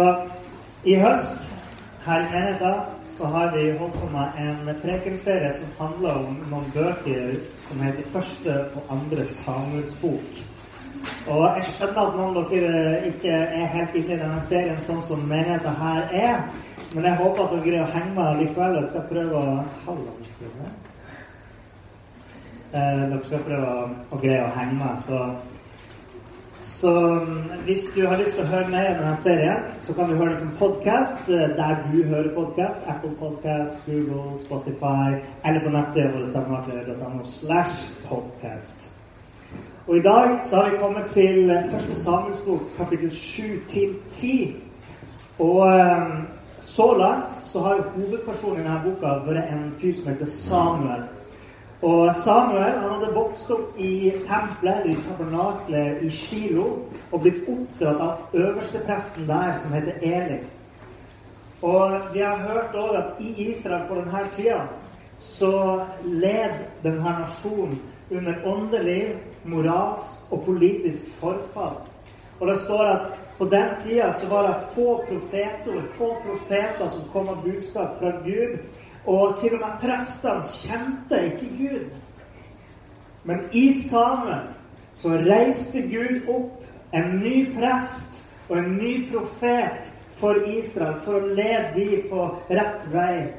Så i høst her i menigheten så har vi holdt på med en prekenserie som handler om noen bøker som heter Første og andre Samuels bok. Og jeg skjønner at noen av dere ikke er helt inne i denne serien sånn som menigheten her er. Men jeg håper at dere greier å henge med likevel. Jeg skal prøve å eh, Dere skal prøve å greie å henge med. Så så mm, hvis du har lyst til å høre mer i denne serien, så kan du høre den som podkast eh, der du hører podkast. Apple Podcast, Google, Spotify eller på nettsida vår. Og i dag så har vi kommet til første Samuelsbok, kapittel 7 til 10. Og um, så langt så har hovedpersonen i denne boka vært en fyr som heter Samuel. Og Samuel han hadde vokst opp i tempelet, i tabernaklet i Shilo, og blitt oppdratt av øverstepresten der, som heter Eli. Og vi har hørt òg at i Israel på denne tida så led denne nasjonen under åndelig, moralsk og politisk forfall. Og det står at på den tida så var det få profeter, få profeter som kom med budskap fra Gud. Og til og med prestene kjente ikke Gud. Men i Samuel så reiste Gud opp en ny prest og en ny profet for Israel for å lede de på rett vei.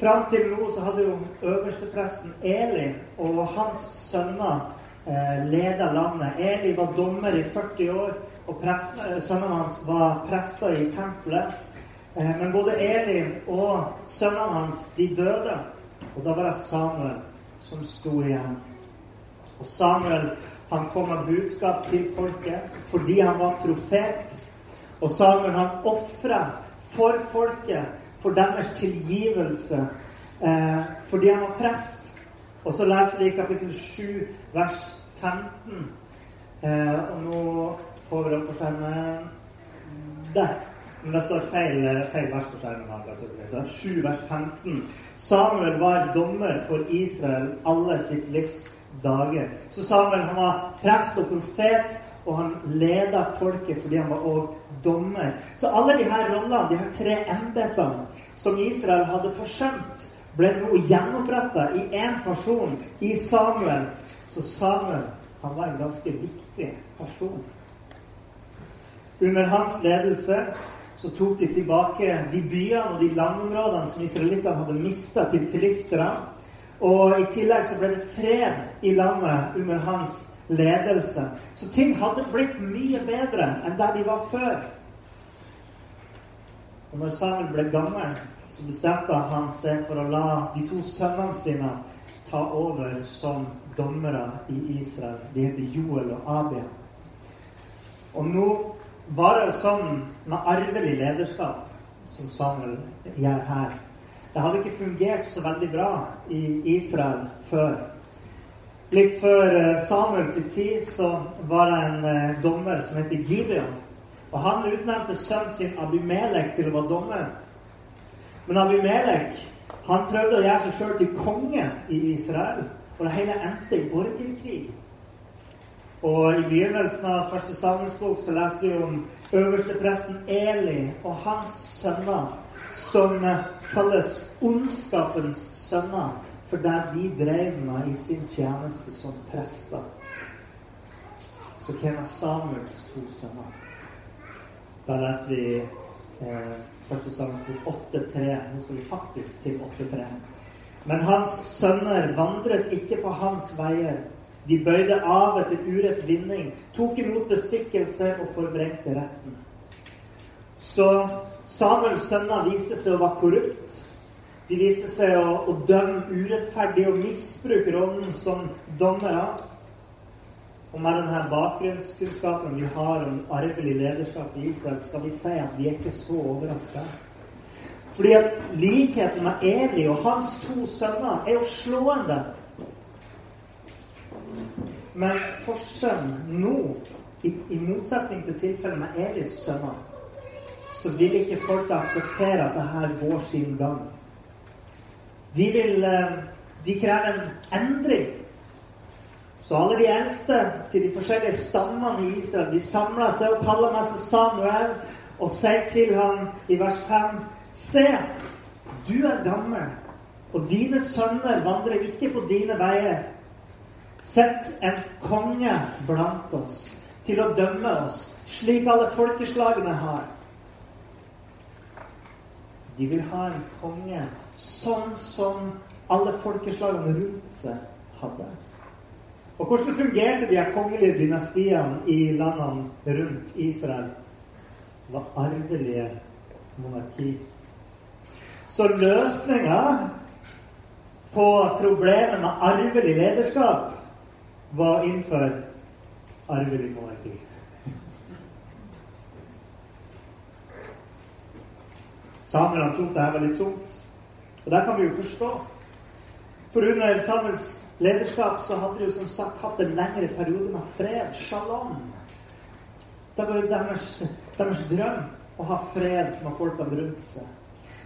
Fram til nå så hadde jo øverstepresten Eli og hans sønner eh, leda landet. Eli var dommer i 40 år, og prest, eh, sønnene hans var prester i tempelet. Eh, men både Elin og sønnene hans de døde. Og da var det Samuel som sto igjen. Og Samuel han kom med budskap til folket fordi han var profet. Og Samuel han ofra for folket, for deres tilgivelse, eh, fordi han var prest. Og så leser vi kapittel 7, vers 15. Eh, og nå får vi opp på skjermen der. Men det står feil, feil vers på skjermen. Altså. 7 vers 15. Samuel var dommer for Israel alle sitt livs dager. Så Samuel han var prest og profet, og han leda folket fordi han var òg dommer. Så alle de her rollene, de her tre embetene som Israel hadde forsømt, ble nå gjenoppretta i én person, i Samuel. Så Samuel han var en ganske viktig person. Under hans ledelse så tok de tilbake de byene og de landområdene som israelittene hadde mista til filistene. Og i tillegg så ble det fred i landet under hans ledelse. Så ting hadde blitt mye bedre enn der de var før. Og når Samuel ble gammel, så bestemte han seg for å la de to sønnene sine ta over som dommere i Israel. De heter Joel og Abia. Og nå bare sånn med arvelig lederskap, som Samuel gjør her. Det hadde ikke fungert så veldig bra i Israel før. Litt før eh, Samuels tid så var det en eh, dommer som het Gideon. Og han utnevnte sønnen sin Abimelek til å være dommer. Men Abimelek han prøvde å gjøre seg sjøl til konge i Israel. Og det hele endte i borgerkrig. Og i begynnelsen av første Samuelsbok så leser vi om øverstepresten Eli og hans sønner, som kalles ondskapens sønner, for der de drev med i sin tjeneste som prester. Så hvem er Samuels to sønner? Da leser vi eh, første Samuelsbok 8.3. Nå skal vi faktisk til 8.3. Men hans sønner vandret ikke på hans veier de bøyde av etter urett vinning, tok imot bestikkelse og forvrengte retten. Så Samuels sønner viste seg å være korrupt. De viste seg å, å dømme urettferdig og misbruke rollen som dommere. Og med denne bakgrunnskunnskapen vi har om arvelig lederskap i Israel, skal vi si at vi er ikke så overraska. Fordi at likheten med Eli og hans to sønner er jo slående. Men forskjellen nå, i, i motsetning til tilfellet med Elis sønner, så vil ikke folk akseptere at det her går sin gang. De vil eh, De krever en endring. Så alle de eldste til de forskjellige stammene i Israel de samler seg og med seg Samuel og sier til ham i vers 5 Se, du er gammel, og dine sønner vandrer ikke på dine veier. Sett en konge blant oss til å dømme oss, slik alle folkeslagene har. De vil ha en konge sånn som alle folkeslagene rundt seg hadde. Og hvordan fungerte de kongelige dynastiene i landene rundt Israel? Det var arvelige monarki. Så løsninga på problemet med arvelig lederskap var innenfor arvelig monarki. Samerne tok det her veldig tungt. Og det kan vi jo forstå. For under Samuels lederskap så hadde de jo som sagt hatt en lengre periode med fred. Shalom. Det var jo deres, deres drøm å ha fred med folkene rundt seg.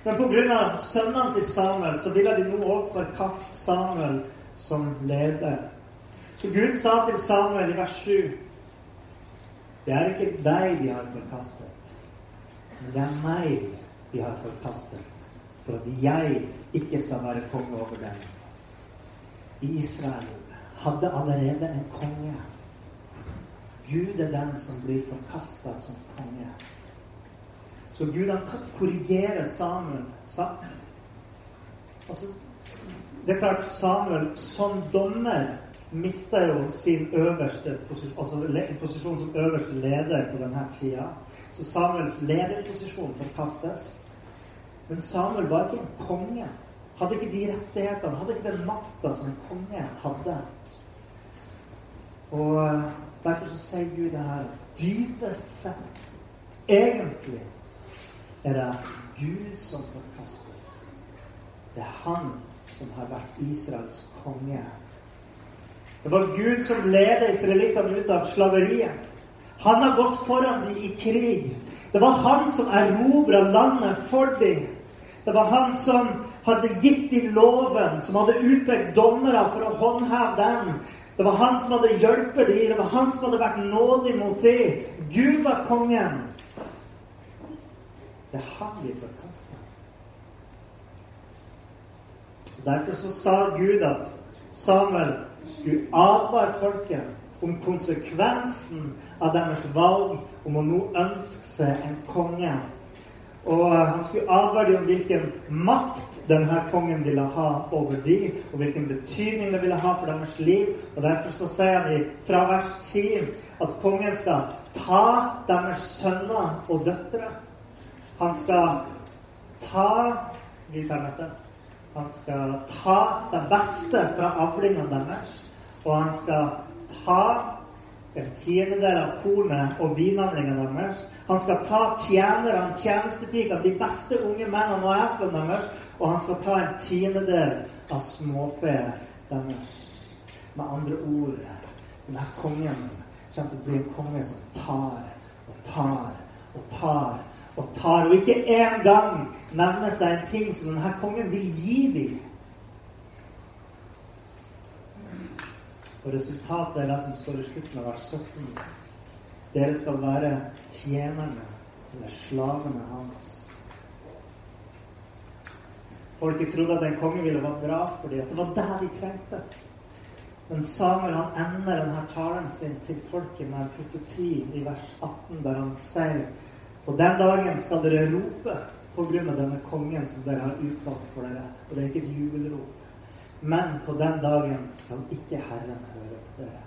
Men pga. sønnene til Samuel så ville de nå òg forkaste Samuel som leder. Så Gud sa til Samuel i vers 7 Det er ikke deg de har forkastet, men det er meg de har forkastet, for at jeg ikke skal være konge over dem. Israel hadde allerede en konge. Gud er den som blir forkasta som konge. Så Gud han korrigerer Samuel. Sant? Altså, det er klart Samuel som dommer mister jo sin øverste posisjon, altså posisjon som øverste leder på denne tida. Så Samuels lederposisjon forkastes. Men Samuel var ikke en konge. Hadde ikke de rettighetene, hadde ikke den makta som en konge hadde. Og eh, Derfor så sier Gud det her. Dypest sett, egentlig, er det Gud som forkastes. Det er han som har vært Israels konge. Det var Gud som ledet israelittene ut av slaveriet. Han har gått foran dem i krig. Det var han som erobra landet for dem. Det var han som hadde gitt dem loven, som hadde utpekt dommere for å håndheve den. Det var han som hadde hjulpet dem. Det var han som hadde vært nådig mot dem. Gud var kongen. Det han vi forkaster. Derfor så sa Gud at Samuel skulle advare folket om konsekvensen av deres valg om å nå ønske seg en konge. Og han skulle advare dem om hvilken makt denne kongen ville ha over dem, og hvilken betydning det ville ha for deres liv. Og Derfor så sier han fra vers 10 at kongen skal ta deres sønner og døtre han skal ta Han skal ta det beste fra avlingene deres. Og han skal ta en tiendedel av kornet og vinavlingene deres. Han skal ta tjenerne, tjenestepikene, de beste unge mennene og eslene deres. Og han skal ta en tiendedel av småfeet deres. Med andre ord denne kongen kommer til å bli en konge som tar og tar og tar og tar. Og ikke engang nevner seg en ting som denne kongen vil gi dem. Og resultatet er det som står i slutten av vers 17. Dere skal være tjenerne, eller slavene hans. Folket trodde at en konge ville være bra fordi at det var det de trengte. Men Samuel han ender denne talen sin til folket med en profeti i vers 18, der han sier og den dagen skal dere rope på grunn av denne kongen som dere har utvalgt for dere. Og det er ikke et jubelrop. Men på den dagen skal ikke Herren høre på dere.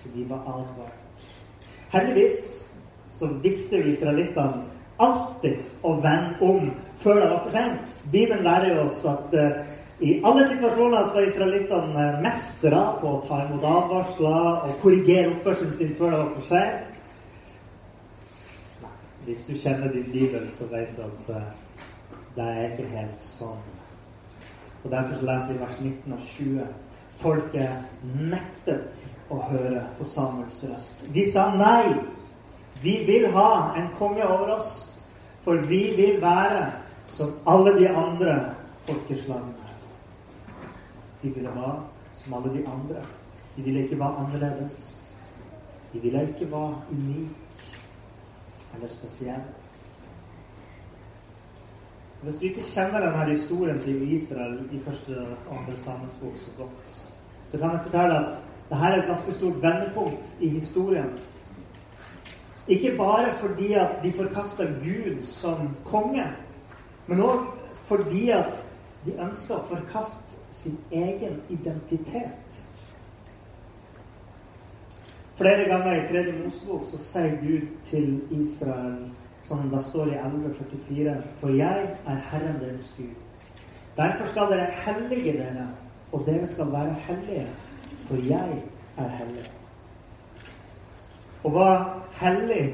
Så de var advart. Heldigvis så visste jo israelittene alltid å vende om før det var for sent. Bibelen lærer oss at uh, I alle situasjoner skal israelittene mestre på å ta imot advarsler og korrigere oppførselen sin før det var for sent. Hvis du kjenner din bibel, så vet du at uh, det er ikke helt sånn. Og Derfor så leser vi vers 19 og 20. Folket nektet å høre på Samuels røst. De sa nei. Vi vil ha en konge over oss, for vi vil være som alle de andre folkeslagene. De ville være som alle de andre. De ville ikke være annerledes. De ville ikke være unike eller spesiell. Hvis du ikke kjenner denne historien til Israel i første og andre Samuels så godt, så kan jeg fortelle at dette er et ganske stort vendepunkt i historien. Ikke bare fordi at de forkasta Gud som konge, men òg fordi at de ønska å forkaste sin egen identitet. Flere ganger i tredje Mosebok så sier Gud til Israel, som det står i 1144, For jeg er Herren deres Gud. Derfor skal dere hellige dere, og dere skal være hellige, for jeg er hellig. Å være hellig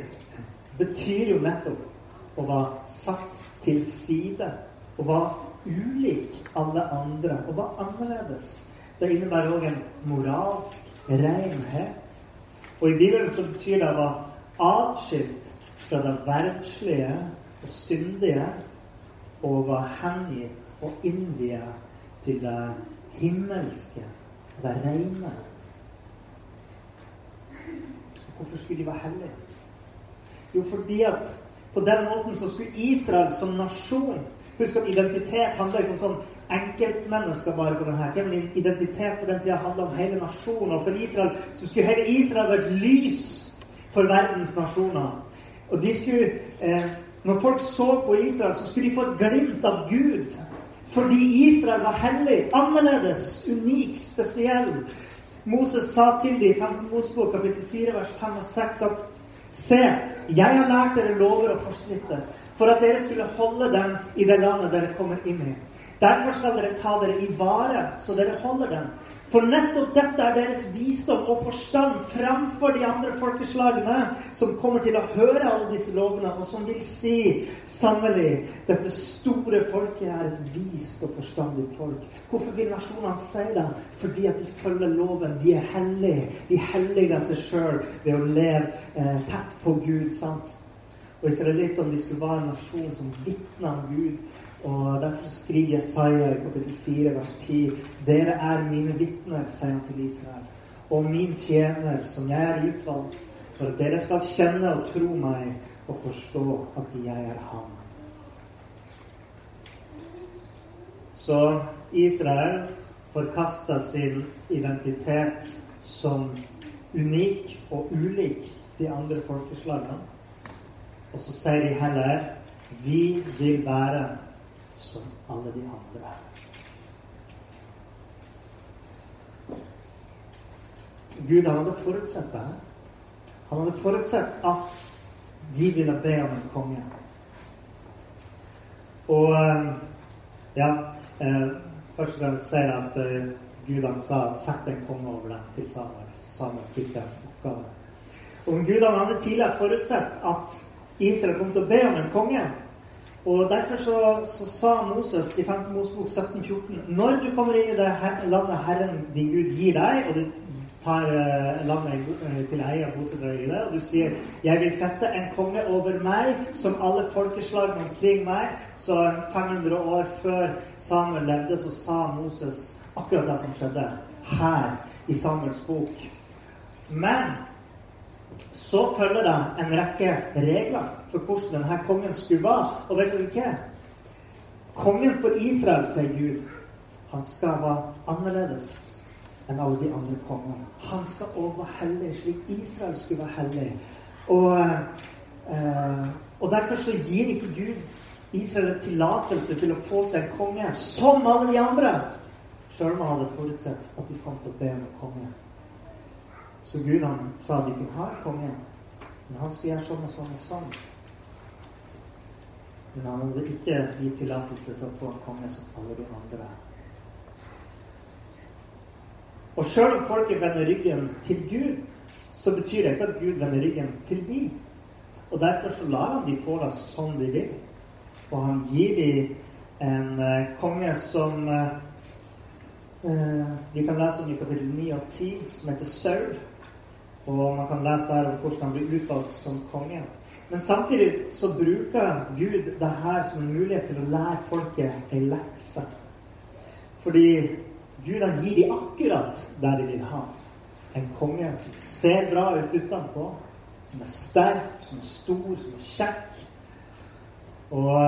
betyr jo nettopp å være satt til side. Å være ulik alle andre. Å være annerledes. Det innebærer òg en moralsk renhet. Og i Bibelen så betyr det å være atskilt fra det verdslige og syndige og være hengitt og innvie til det himmelske, det rene. Hvorfor skulle de være hellige? Jo, fordi at på den måten så skulle Israel som nasjon Husk at identitet handler ikke om sånn enkeltmennesker bare på denne her. Men identitet på den tida handler om hele nasjonen. Og for Israel så skulle hele Israel vært lys for verdens nasjoner. Og de skulle eh, Når folk så på Israel, så skulle de få et glimt av Gud. Fordi Israel var hellig, annerledes, unik, spesiell. Moses sa til dem i 5. Mosebok kapittel 4 vers 5 og 6 at Se, jeg har lært dere lover og forskrifter for at dere skulle holde dem i det landet dere kommer inn i. Derfor skal dere ta dere i vare, så dere holder dem. For nettopp dette er deres visdom og forstand framfor de andre folkeslagene, som kommer til å høre alle disse lovene, og som vil si sannelig dette store folket er et vist og forstandig folk. Hvorfor vil nasjonene si det? Fordi at de følger loven. De er hellige. De helliger seg sjøl ved å leve eh, tett på Gud. sant? Og de skulle være en nasjon som vitner om Gud og Derfor skriver Jesaja i kapittel 4, vers 10.: Dere er mine vitner, sier han til Israel, og min tjener, som jeg er utvalgt, for at dere skal kjenne og tro meg og forstå at jeg er Han. Så Israel forkasta sin identitet som unik og ulik de andre folkeslagene. Og så sier de heller vi vil være som alle de andre. Gud hadde forutsett det. Han hadde forutsett at de ville be om en konge. Og eh, ja eh, Først og fremst sier at uh, Gud han sa 'sett en konge over dem' til Samuel. Samuel fikk den oppgaven. Om Gud hadde tidligere forutsett at Israel kom til å be om en konge. Og Derfor så, så sa Moses i 5. Mosebok 17,14.: Når du kommer inn i det landet Herren din Gud gir deg, og du tar uh, landet uh, til eie og bosetter deg i det, og du sier 'Jeg vil sette en konge over meg, som alle folkeslagene omkring meg', så 500 år før Samuel levde, så sa Moses akkurat det som skjedde her i Samuels bok. Men så følger det en rekke regler for hvordan denne kongen skulle være. Og vet dere hva? Kongen for Israel, sier Gud, han skal være annerledes enn alle de andre kongene. Han skal òg være hellig, slik Israel skulle være hellig. Og, eh, og derfor så gir ikke Gud Israel tillatelse til å få seg en konge som alle de andre, sjøl om han hadde forutsett at de kom til å be om en konge. Så Gud han sa de kunne ha en konge, men han skulle gjøre sånn og sånn og sånn. Men han hadde ikke gitt tillatelse til å få en konge som alle de andre. Og sjøl om folket vender ryggen til Gud, så betyr det ikke at Gud vender ryggen til dem. Og derfor så lar han de det som de vil. Og han gir dem en eh, konge som uh, uh, Vi kan lese om i kapittel 9 og 10, som heter Saul. Og man kan lese der om hvordan han blir utvalgt som konge. Men samtidig så bruker Gud det her som en mulighet til å lære folket ei lekse. Fordi Gud han gir dem akkurat der de vil ha. En konge som ser bra ut utenpå, som er sterk, som er stor, som er kjekk. Og,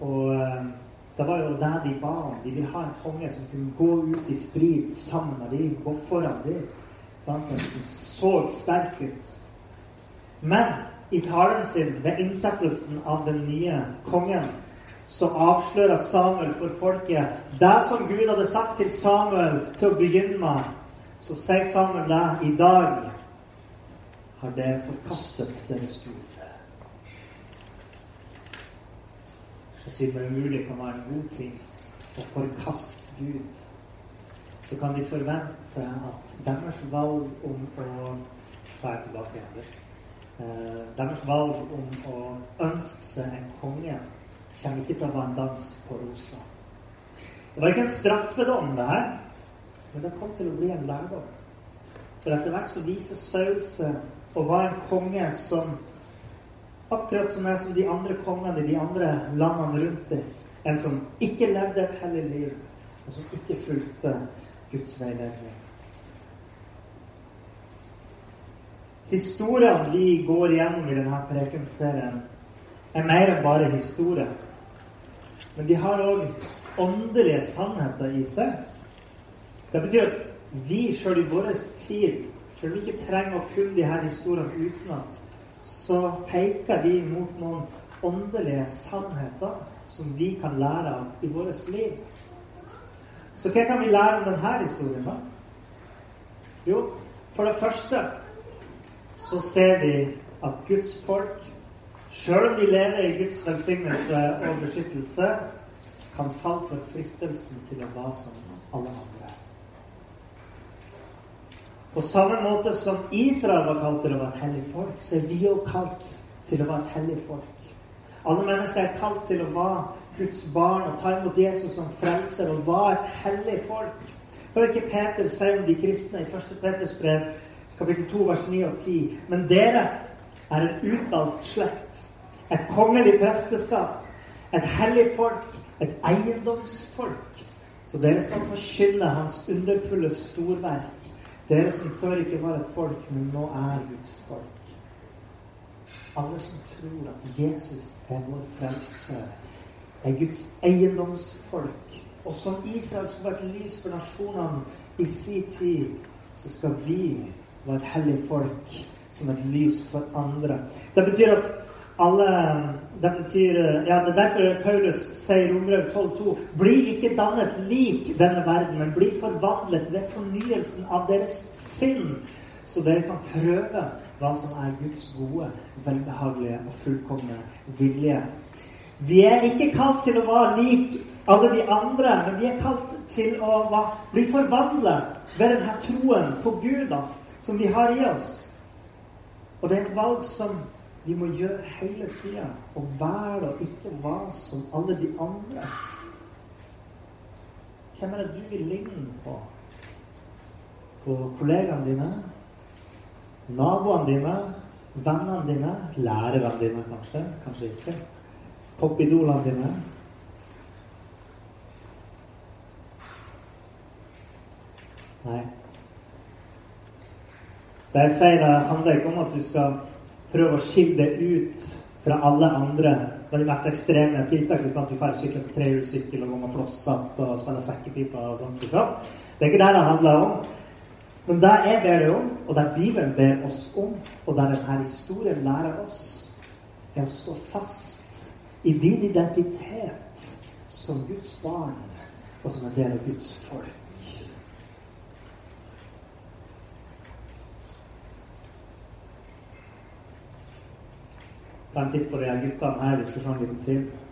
og det var jo det de ba om. De ville ha en konge som kunne gå ut i strid sammen med dem, gå foran dem. Som så sterk ut. Men i talen sin ved innsettelsen av den nye kongen så avslører Samuel for folket det som Gud hadde sagt til Samuel til å begynne med. Så sier Samuel det i dag har dere forkastet deres Gud. Og siden det umulig kan være en god ting å forkaste Gud, så kan de forvente seg at deres valg om å være tilbake igjen eh, Deres valg om å ønske seg en konge kommer ikke til å være en dans på rosa. Det var ikke en straffedom, det her, men det kom til å bli en lærdom. For etter hvert så viser Saul seg å være en konge som akkurat som er som de andre kongene i de andre landene rundt det. En som ikke levde et hellig liv, og som ikke fulgte Guds veiledning. Historiene vi går gjennom i denne prekenserien, er mer enn bare historie. Men de har òg åndelige sannheter i seg. Det betyr at vi sjøl i vår tid, sjøl om vi ikke trenger å kunne de her historiene utenat, så peker de mot noen åndelige sannheter som vi kan lære av i vårt liv. Så hva kan vi lære om denne historien, da? Jo, for det første så ser vi at Guds folk Sjøl om de lever i Guds velsignelse og beskyttelse, kan falle for fristelsen til å være som alle andre. På samme måte som Israel var kalt til å være et hellig folk, så er vi òg kalt til å være et hellig folk. Alle mennesker er kalt til å være Guds barn og ta imot Jesus som frelser og var et hellig folk. Hør ikke Peter si om de kristne i 1. Peters brev, kapittel 2, vers 9 og 10. Men dere er en utvalgt slekt et kongelig presteskap, et hellig folk, et eiendomsfolk. Så dere skal forkynne Hans underfulle storverk. Dere som før ikke var et folk, men nå er Guds folk. Alle som tror at Jesus er vår frelse, er Guds eiendomsfolk. Og som Israel skulle vært lys for nasjonene i sin tid, så skal vi være et hellig folk som et lys for andre. Det betyr at alle Det betyr ja, Det er derfor Paulus sier i Rombrev 12,2.: Bli ikke dannet lik denne verden, men bli forvandlet ved fornyelsen av deres sinn, så dere kan prøve hva som er Guds gode, velbehagelige og fullkomne vilje. Vi er ikke kalt til å være lik alle de andre, men vi er kalt til å bli forvandlet ved denne troen på Gud da, som vi har i oss. Og det er et valg som vi må gjøre hele tida Å være og ikke være som alle de andre. Hvem er det du vil ligne på? På kollegaene dine? Naboene dine? Vennene dine? Lærerne dine, kanskje? Kanskje ikke. Popidolene dine? Nei. Det jeg sier, det handler ikke om at du skal prøve å skille det ut fra alle andre med de mest ekstreme tiltak, slik at du får sykle på trehjulssykkel og gå med flosshatt og spille sekkepipa og sånt. Liksom. Det er ikke det det handler om. Men det jeg ber det om, og det Bibelen ber oss om, og det denne historien lærer oss, er å stå fast i din identitet som Guds barn og som en del av Guds folk. Ta en titt på de her guttene her. Vi skal se en liten film.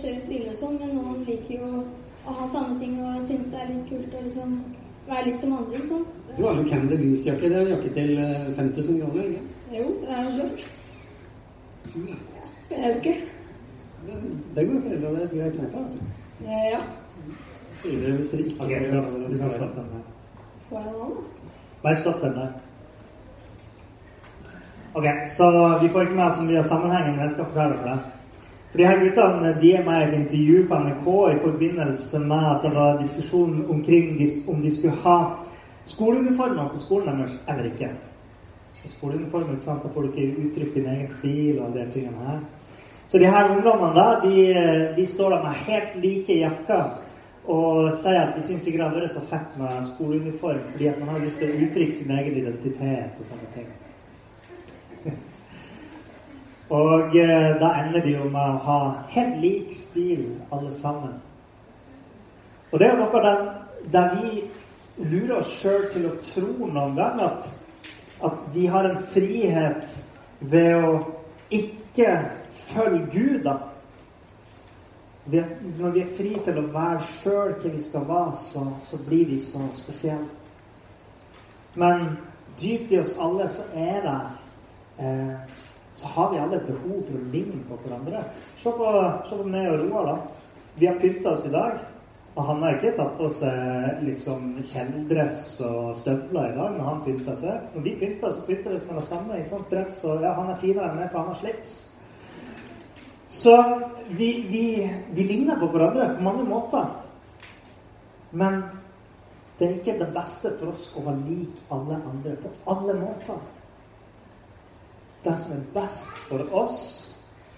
Forskjellige stiler og sånn, men noen liker jo å ha samme ting og syns det er litt kult å liksom være litt som andre, ikke sant. Du har jo Camel Grease-jakke. Det er en jakke til eh, 5000 kroner. ikke? Jo, det er jo Ja. Jeg vet ikke. Det, det går foreldrene deres greit med på. altså. Ja. Ja. Tidligere hvis dere ikke okay, vi kan, skal stoppe den der. Får jeg den nå, da? Bare stopp den der. Ok, så vi får ikke mer som vi har sammenhengen, men jeg skal prøve dere det. For de her guttene de er med i et intervju på NRK i forbindelse med at det var diskusjon omkring om de skulle ha skoleuniformer på skolen deres eller ikke. Og skoleuniformer, ikke sant? da får du ikke uttrykt din egen stil og de tingene her. Så de her ungdommene da, de, de står der med helt like jakker og sier at de syns ikke det har vært så fett med skoleuniform fordi at man har lyst til å uttrykke sin egen identitet og sånne ting. Og eh, da ender de jo med å ha helt lik stil, alle sammen. Og det er jo noe der, der vi lurer oss sjøl til å tro noen gang at, at vi har en frihet ved å ikke følge Gud, da. Vi er, når vi er fri til å være sjøl hvem vi skal være, så, så blir vi så spesielle. Men dypt i oss alle så er det eh, Så har vi alle et behov for å ligne på hverandre. Se på, se på meg og Roar, da. Vi har pynta oss i dag. Og han har ikke tatt på seg liksom kjeledress og støvler i dag når han pynter seg. Når vi pynter, så pynter vi oss med det samme. ikke sant? Dress og ja, Han er finere enn meg, for han har slips. Så vi, vi, vi ligner på hverandre på mange måter. Men det er ikke det beste for oss å være lik alle andre på alle måter. Det som er best for oss,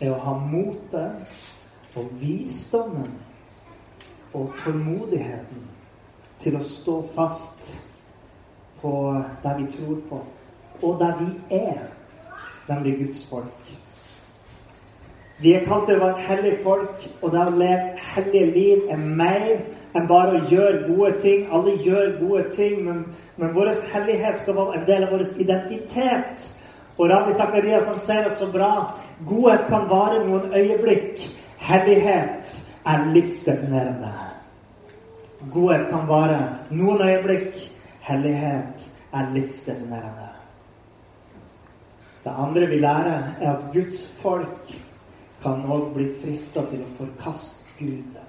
er å ha motet og visdommen og tålmodigheten til å stå fast på det vi tror på, og der vi er, nemlig Guds folk. Vi er kalt til å være et hellig folk, og det å leve hellige liv er mer enn bare å gjøre gode ting. Alle gjør gode ting, men, men vår hellighet skal være en del av vår identitet. Og Rabbi Sakarias han sier det så bra. Godhet kan vare noen øyeblikk. Hellighet er livsdefinerende. Godhet kan vare noen øyeblikk. Hellighet er livsdefinerende. Det andre vi lærer, er at Guds folk kan òg bli frista til å forkaste Gud.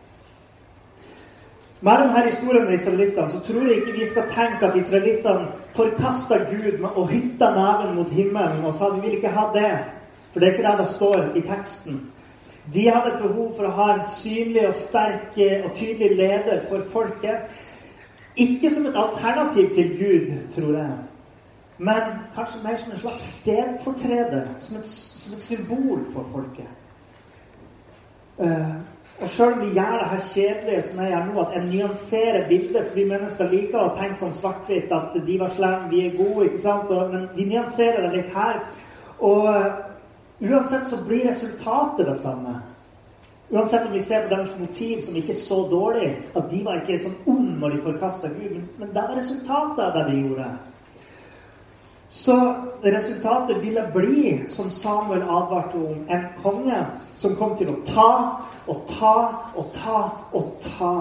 Med denne historien med israelittene så tror jeg ikke vi skal tenke at israelittene forkasta Gud å hytte neven mot himmelen og sa vi vil ikke ha det. For det er ikke det det står i teksten. De hadde behov for å ha en synlig og sterk og tydelig leder for folket. Ikke som et alternativ til Gud, tror jeg, men kanskje mer som en slags stedfortreder. Som et, som et symbol for folket. Uh, og sjøl om vi gjør det her kjedelige som jeg gjør nå, at jeg nyanserer bildet For vi mennesker liker å tenke sånn svart-hvitt at de var slemme, vi er gode. ikke sant? Og, men vi nyanserer det litt her. Og uh, uansett så blir resultatet det samme. Uansett om vi ser på deres motiv som ikke er så dårlig, at de var ikke sånn ond når de forkasta Gud, men, men det var resultatet av det de gjorde. Så resultatet ville bli, som Samuel advarte om, en konge som kom til å ta og ta og ta og ta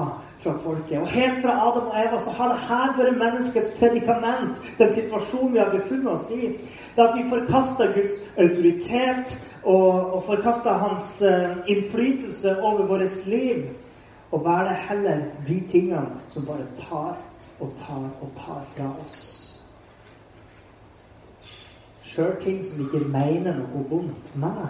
fra folket. Og helt fra Adam og Eva så har det her vært menneskets predikament, den situasjonen vi har befunnet oss i. Det at vi forkaster Guds autoritet og, og forkaster hans uh, innflytelse over vårt liv. Og være heller de tingene som bare tar og tar og tar fra oss. Sjøl ting som ikke mener noe vondt med.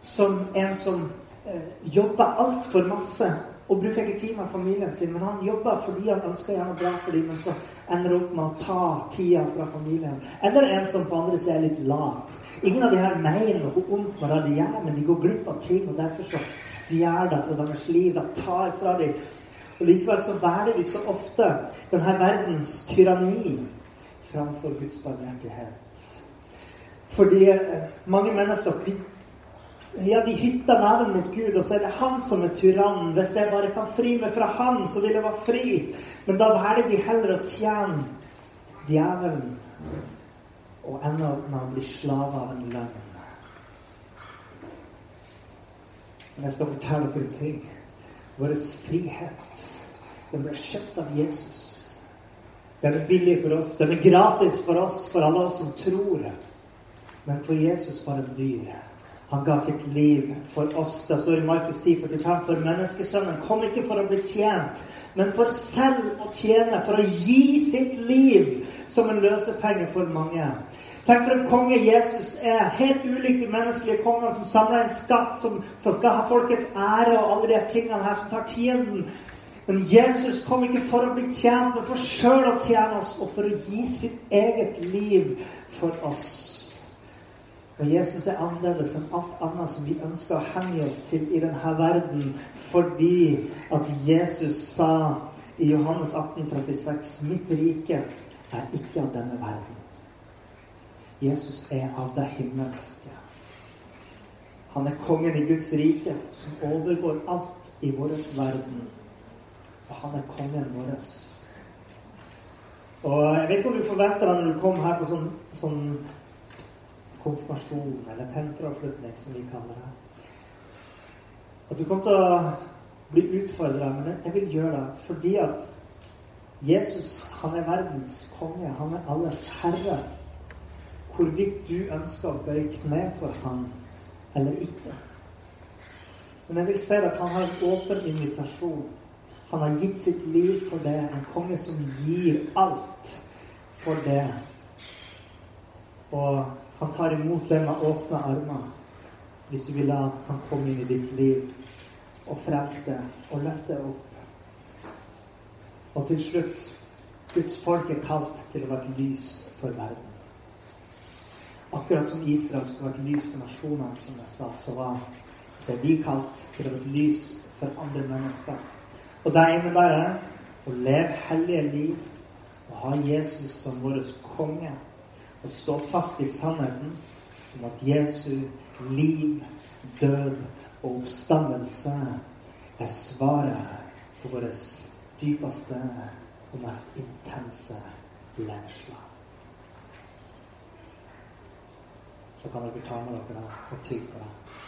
Som en som eh, jobber altfor masse og bruker ikke tid med familien sin, men han jobber fordi han ønsker gjerne bra for dem, men så ender opp med å ta tida fra familien. Eller en som på andre siden er litt lat. Ingen av de her mener noe vondt med det de gjør, men de går glipp av ting, og derfor så stjeler det fra deres liv. Det tar fra dem. Og likevel så velger vi så ofte denne verdens tyranni framfor Guds barmhjertighet. Fordi eh, mange mennesker ja, de hytter neven mot Gud, og så er det han som er tyrann. Hvis jeg bare kan fri meg fra han, så vil jeg være fri. Men da velger de heller å tjene djevelen og ende opp med å bli slave av en lønn. Men jeg skal fortelle dere en ting. Vår frihet, den ble kjøpt av Jesus. Den er billig for oss. Den er gratis for oss, for alle oss som tror. Men for Jesus var den dyr. Han ga sitt liv for oss. Det står i Markus 10, 45, for menneskesønnen kom ikke for å bli tjent, men for selv å tjene, for å gi sitt liv som en løsepenge for mange. Tenk for en konge Jesus er. Helt ulik de menneskelige kongene som samler en skatt, som, som, skal ha folkets ære og alle de tingene her, som tar tienden. Men Jesus kom ikke for å bli tjent, men for sjøl å tjene oss, og for å gi sitt eget liv for oss. Og Jesus er annerledes enn alt annet som vi ønsker å henge oss til i denne verden, fordi at Jesus sa i Johannes 18, 36, 'Mitt rike er ikke av denne verden'. Jesus er av det himmelske. Han er kongen i Guds rike, som overgår alt i vår verden. Og han er kongen vår. Og jeg vet ikke om du forventer deg når du kom her på sånn, sånn konfirmasjon, eller tenteravslutning, som vi kaller det. At du kommer til å bli utfordra, men jeg vil gjøre det fordi at Jesus han er verdens konge. Han er alles herre. Hvorvidt du ønsker å bøye kne for ham eller ikke. Men jeg vil si at han har en åpen invitasjon. Han har gitt sitt liv for det. En konge som gir alt for det. Og han tar imot det med åpne armer hvis du vil la han komme inn i ditt liv og frelse det og løfte opp. Og til slutt Guds folk er kalt til å være lys for verden. Akkurat som Israel skulle vært lys for nasjonene, som jeg sa, så, var, så er vi kalt til å være lys for andre mennesker. Og det innebærer å leve hellige liv og ha Jesus som vår konge og stå fast i sannheten om at Jesu liv, død og oppstandelse er svaret på vårt dypeste og mest intense læreslag. Så kan dere ta med dere det og tygge på det.